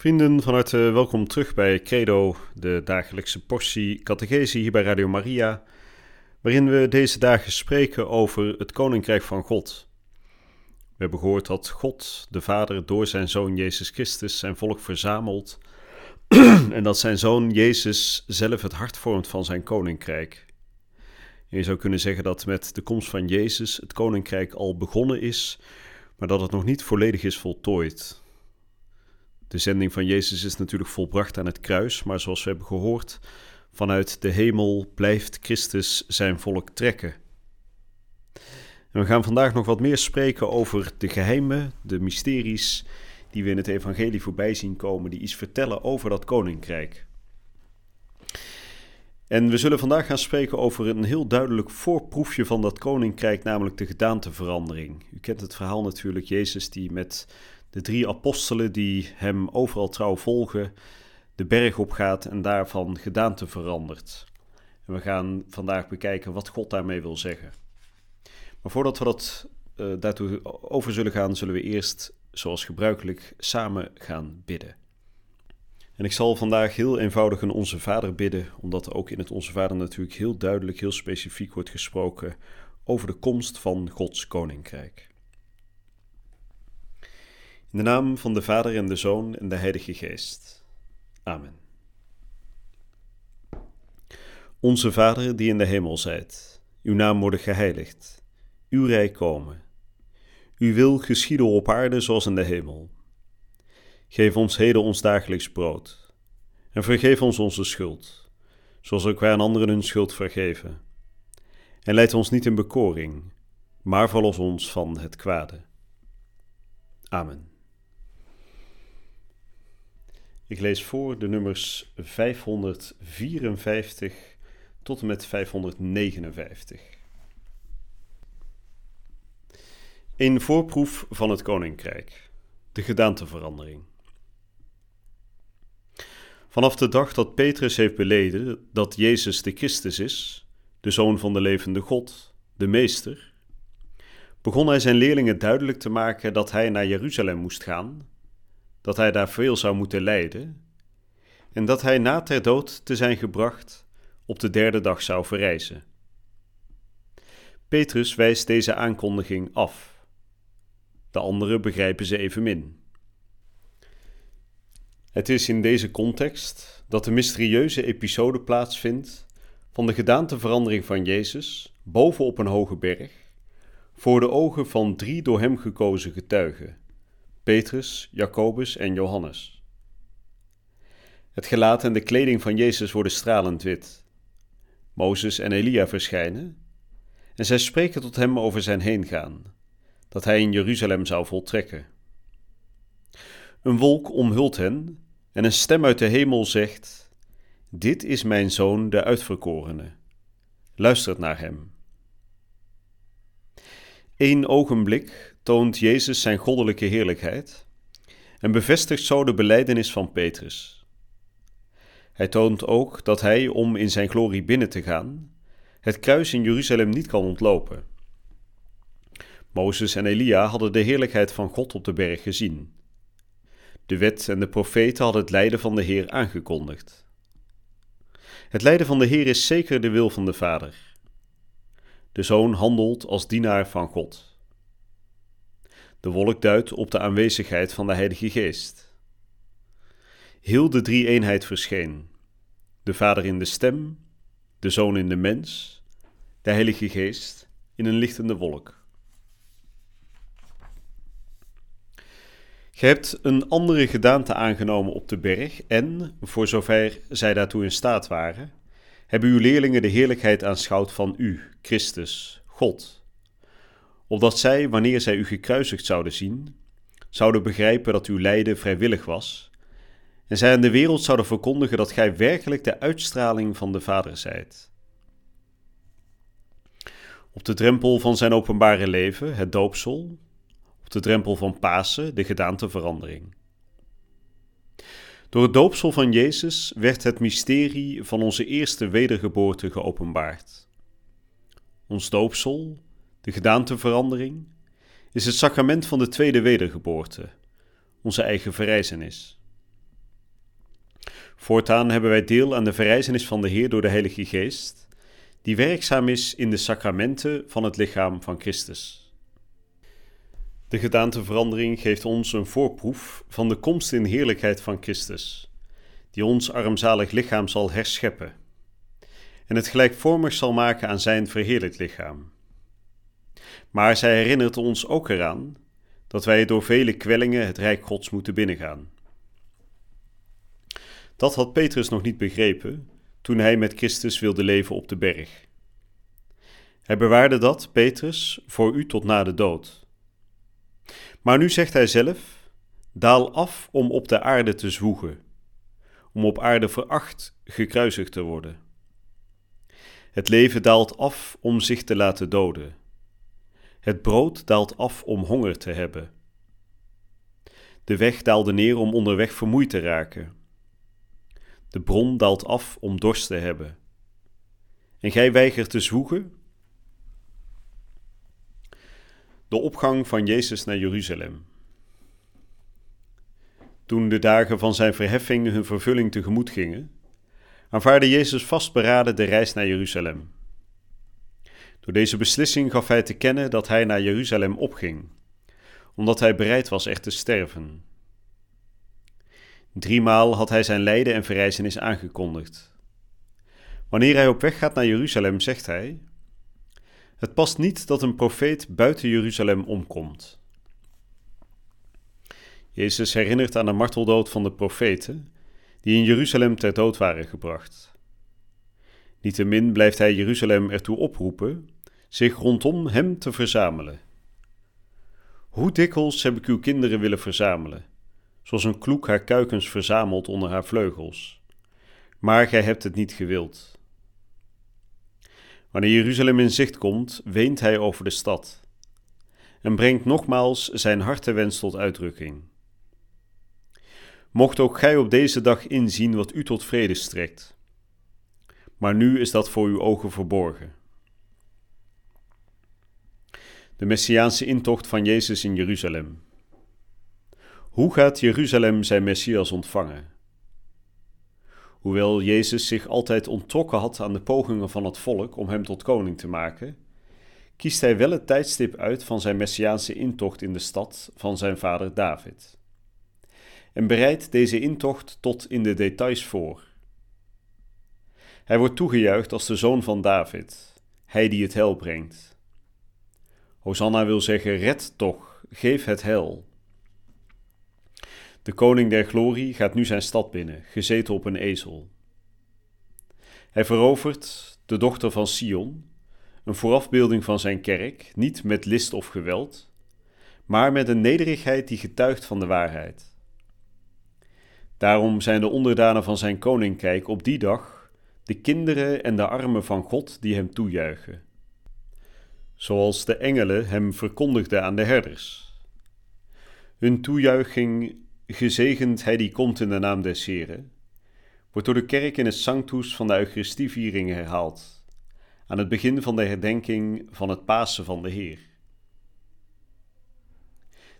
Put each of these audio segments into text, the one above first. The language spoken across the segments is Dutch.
Vrienden, van harte welkom terug bij Credo, de dagelijkse portie catechese hier bij Radio Maria, waarin we deze dagen spreken over het Koninkrijk van God. We hebben gehoord dat God, de Vader, door zijn Zoon Jezus Christus zijn volk verzamelt en dat zijn Zoon Jezus zelf het hart vormt van zijn Koninkrijk. je zou kunnen zeggen dat met de komst van Jezus het Koninkrijk al begonnen is, maar dat het nog niet volledig is voltooid. De zending van Jezus is natuurlijk volbracht aan het kruis, maar zoals we hebben gehoord, vanuit de hemel blijft Christus zijn volk trekken. En we gaan vandaag nog wat meer spreken over de geheimen, de mysteries die we in het evangelie voorbij zien komen, die iets vertellen over dat koninkrijk. En we zullen vandaag gaan spreken over een heel duidelijk voorproefje van dat koninkrijk, namelijk de gedaanteverandering. U kent het verhaal natuurlijk, Jezus die met de drie apostelen die hem overal trouw volgen, de berg op gaat en daarvan gedaante verandert. En we gaan vandaag bekijken wat God daarmee wil zeggen. Maar voordat we dat uh, daartoe over zullen gaan, zullen we eerst, zoals gebruikelijk, samen gaan bidden. En ik zal vandaag heel eenvoudig een Onze Vader bidden, omdat ook in het Onze Vader natuurlijk heel duidelijk, heel specifiek wordt gesproken over de komst van Gods Koninkrijk. In de naam van de Vader en de Zoon en de Heilige Geest. Amen. Onze Vader die in de hemel zijt, uw naam worden geheiligd, uw rijk komen. Uw wil geschieden op aarde zoals in de hemel. Geef ons heden ons dagelijks brood. En vergeef ons onze schuld, zoals ook wij aan anderen hun schuld vergeven. En leid ons niet in bekoring, maar verlos ons van het kwade. Amen. Ik lees voor de nummers 554 tot en met 559. Een voorproef van het Koninkrijk. De gedaanteverandering. Vanaf de dag dat Petrus heeft beleden dat Jezus de Christus is, de Zoon van de levende God, de Meester, begon hij zijn leerlingen duidelijk te maken dat hij naar Jeruzalem moest gaan dat hij daar veel zou moeten lijden en dat hij na ter dood te zijn gebracht op de derde dag zou verrijzen. Petrus wijst deze aankondiging af. De anderen begrijpen ze evenmin. Het is in deze context dat de mysterieuze episode plaatsvindt van de gedaanteverandering van Jezus bovenop een hoge berg, voor de ogen van drie door hem gekozen getuigen Petrus, Jacobus en Johannes. Het gelaat en de kleding van Jezus worden stralend wit. Mozes en Elia verschijnen en zij spreken tot hem over zijn heengaan, dat hij in Jeruzalem zou voltrekken. Een wolk omhult hen en een stem uit de hemel zegt: Dit is mijn zoon, de uitverkorene. Luistert naar hem. Eén ogenblik toont Jezus zijn goddelijke heerlijkheid en bevestigt zo de beleidenis van Petrus. Hij toont ook dat hij, om in zijn glorie binnen te gaan, het kruis in Jeruzalem niet kan ontlopen. Mozes en Elia hadden de heerlijkheid van God op de berg gezien. De wet en de profeten hadden het lijden van de Heer aangekondigd. Het lijden van de Heer is zeker de wil van de Vader. De Zoon handelt als dienaar van God. De wolk duidt op de aanwezigheid van de Heilige Geest. Heel de drie-eenheid verscheen: de Vader in de stem, de Zoon in de mens, de Heilige Geest in een lichtende wolk. Ge hebt een andere gedaante aangenomen op de berg en, voor zover zij daartoe in staat waren, hebben uw leerlingen de heerlijkheid aanschouwd van u, Christus, God opdat zij, wanneer zij u gekruisigd zouden zien, zouden begrijpen dat uw lijden vrijwillig was en zij aan de wereld zouden verkondigen dat gij werkelijk de uitstraling van de Vader zijt. Op de drempel van zijn openbare leven, het doopsel, op de drempel van Pasen, de gedaanteverandering. Door het doopsel van Jezus werd het mysterie van onze eerste wedergeboorte geopenbaard. Ons doopsel, de gedaanteverandering, is het sacrament van de tweede wedergeboorte, onze eigen verrijzenis. Voortaan hebben wij deel aan de verrijzenis van de Heer door de Heilige Geest, die werkzaam is in de sacramenten van het lichaam van Christus. De gedaanteverandering geeft ons een voorproef van de komst in heerlijkheid van Christus, die ons armzalig lichaam zal herscheppen en het gelijkvormig zal maken aan zijn verheerlijkt lichaam. Maar zij herinnert ons ook eraan dat wij door vele kwellingen het Rijk Gods moeten binnengaan. Dat had Petrus nog niet begrepen toen hij met Christus wilde leven op de berg. Hij bewaarde dat, Petrus, voor u tot na de dood. Maar nu zegt hij zelf: Daal af om op de aarde te zwoegen, om op aarde veracht gekruisigd te worden. Het leven daalt af om zich te laten doden. Het brood daalt af om honger te hebben. De weg daalde neer om onderweg vermoeid te raken. De bron daalt af om dorst te hebben. En gij weigert te zwoegen? De opgang van Jezus naar Jeruzalem. Toen de dagen van zijn verheffing hun vervulling tegemoet gingen, aanvaarde Jezus vastberaden de reis naar Jeruzalem. Door deze beslissing gaf hij te kennen dat hij naar Jeruzalem opging, omdat hij bereid was er te sterven. Driemaal had hij zijn lijden en verrijzenis aangekondigd. Wanneer hij op weg gaat naar Jeruzalem, zegt hij: Het past niet dat een profeet buiten Jeruzalem omkomt. Jezus herinnert aan de marteldood van de profeten die in Jeruzalem ter dood waren gebracht. Niettemin blijft hij Jeruzalem ertoe oproepen zich rondom hem te verzamelen. Hoe dikwijls heb ik uw kinderen willen verzamelen, zoals een kloek haar kuikens verzamelt onder haar vleugels, maar gij hebt het niet gewild. Wanneer Jeruzalem in zicht komt, weent hij over de stad en brengt nogmaals zijn hartewens tot uitdrukking. Mocht ook gij op deze dag inzien wat u tot vrede strekt. Maar nu is dat voor uw ogen verborgen. De Messiaanse intocht van Jezus in Jeruzalem. Hoe gaat Jeruzalem zijn Messias ontvangen? Hoewel Jezus zich altijd onttrokken had aan de pogingen van het volk om hem tot koning te maken, kiest hij wel het tijdstip uit van zijn Messiaanse intocht in de stad van zijn vader David. En bereidt deze intocht tot in de details voor. Hij wordt toegejuicht als de zoon van David, hij die het hel brengt. Hosanna wil zeggen: red toch, geef het hel. De koning der glorie gaat nu zijn stad binnen, gezeten op een ezel. Hij verovert de dochter van Sion, een voorafbeelding van zijn kerk, niet met list of geweld, maar met een nederigheid die getuigt van de waarheid. Daarom zijn de onderdanen van zijn koninkrijk op die dag de kinderen en de armen van God die hem toejuichen zoals de engelen hem verkondigden aan de herders. Hun toejuiching, gezegend hij die komt in de naam des Heren, wordt door de kerk in het Sanctus van de Eucharistieviering herhaald, aan het begin van de herdenking van het Pasen van de Heer.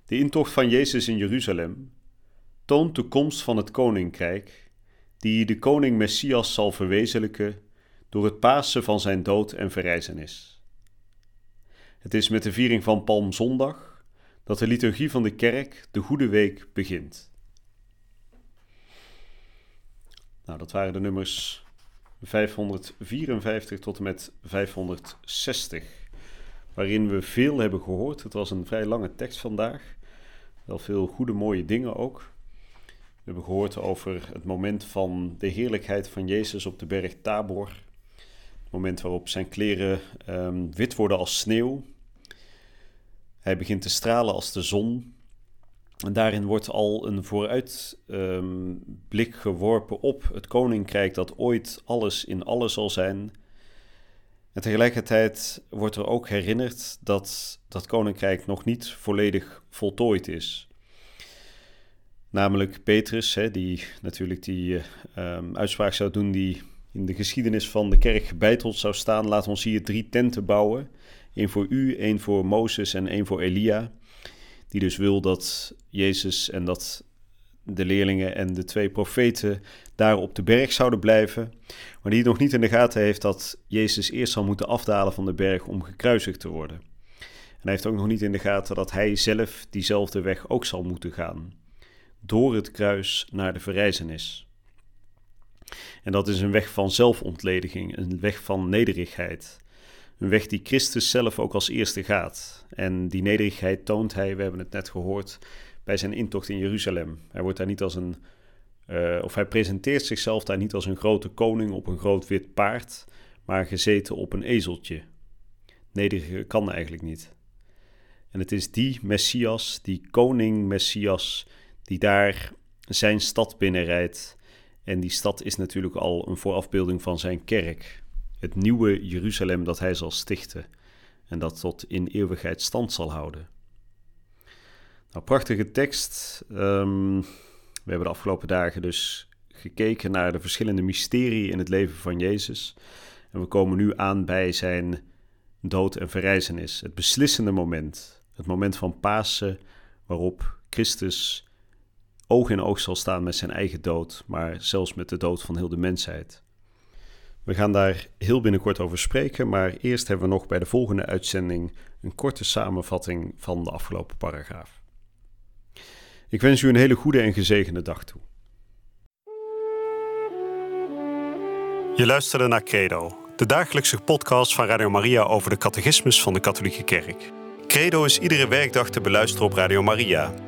De intocht van Jezus in Jeruzalem toont de komst van het koninkrijk, die de koning Messias zal verwezenlijken door het Pasen van zijn dood en verrijzenis. Het is met de viering van Palmzondag dat de liturgie van de kerk de Goede Week begint. Nou, dat waren de nummers 554 tot en met 560, waarin we veel hebben gehoord. Het was een vrij lange tekst vandaag, wel veel goede, mooie dingen ook. We hebben gehoord over het moment van de heerlijkheid van Jezus op de berg Tabor. Het moment waarop zijn kleren um, wit worden als sneeuw. Hij begint te stralen als de zon. En daarin wordt al een vooruitblik geworpen op het koninkrijk dat ooit alles in alles zal zijn. En tegelijkertijd wordt er ook herinnerd dat dat koninkrijk nog niet volledig voltooid is. Namelijk Petrus, hè, die natuurlijk die uh, uitspraak zou doen die in de geschiedenis van de kerk gebeiteld zou staan. Laat ons hier drie tenten bouwen. Eén voor u, één voor Mozes en één voor Elia. Die dus wil dat Jezus en dat de leerlingen en de twee profeten daar op de berg zouden blijven. Maar die nog niet in de gaten heeft dat Jezus eerst zal moeten afdalen van de berg om gekruisigd te worden. En hij heeft ook nog niet in de gaten dat hij zelf diezelfde weg ook zal moeten gaan. Door het kruis naar de verrijzenis. En dat is een weg van zelfontlediging, een weg van nederigheid. Een weg die Christus zelf ook als eerste gaat. En die nederigheid toont hij, we hebben het net gehoord, bij zijn intocht in Jeruzalem. Hij wordt daar niet als een, uh, of hij presenteert zichzelf daar niet als een grote koning op een groot wit paard, maar gezeten op een ezeltje. Nederige kan eigenlijk niet. En het is die Messias, die koning Messias, die daar zijn stad binnenrijdt. En die stad is natuurlijk al een voorafbeelding van zijn kerk. Het nieuwe Jeruzalem dat hij zal stichten en dat tot in eeuwigheid stand zal houden. Nou, prachtige tekst. Ehm, we hebben de afgelopen dagen dus gekeken naar de verschillende mysterieën in het leven van Jezus. En we komen nu aan bij zijn dood en verrijzenis. Het beslissende moment. Het moment van Pasen waarop Christus oog in oog zal staan met zijn eigen dood, maar zelfs met de dood van heel de mensheid. We gaan daar heel binnenkort over spreken, maar eerst hebben we nog bij de volgende uitzending een korte samenvatting van de afgelopen paragraaf. Ik wens u een hele goede en gezegende dag toe. Je luisterde naar Credo, de dagelijkse podcast van Radio Maria over de catechismus van de Katholieke Kerk. Credo is iedere werkdag te beluisteren op Radio Maria.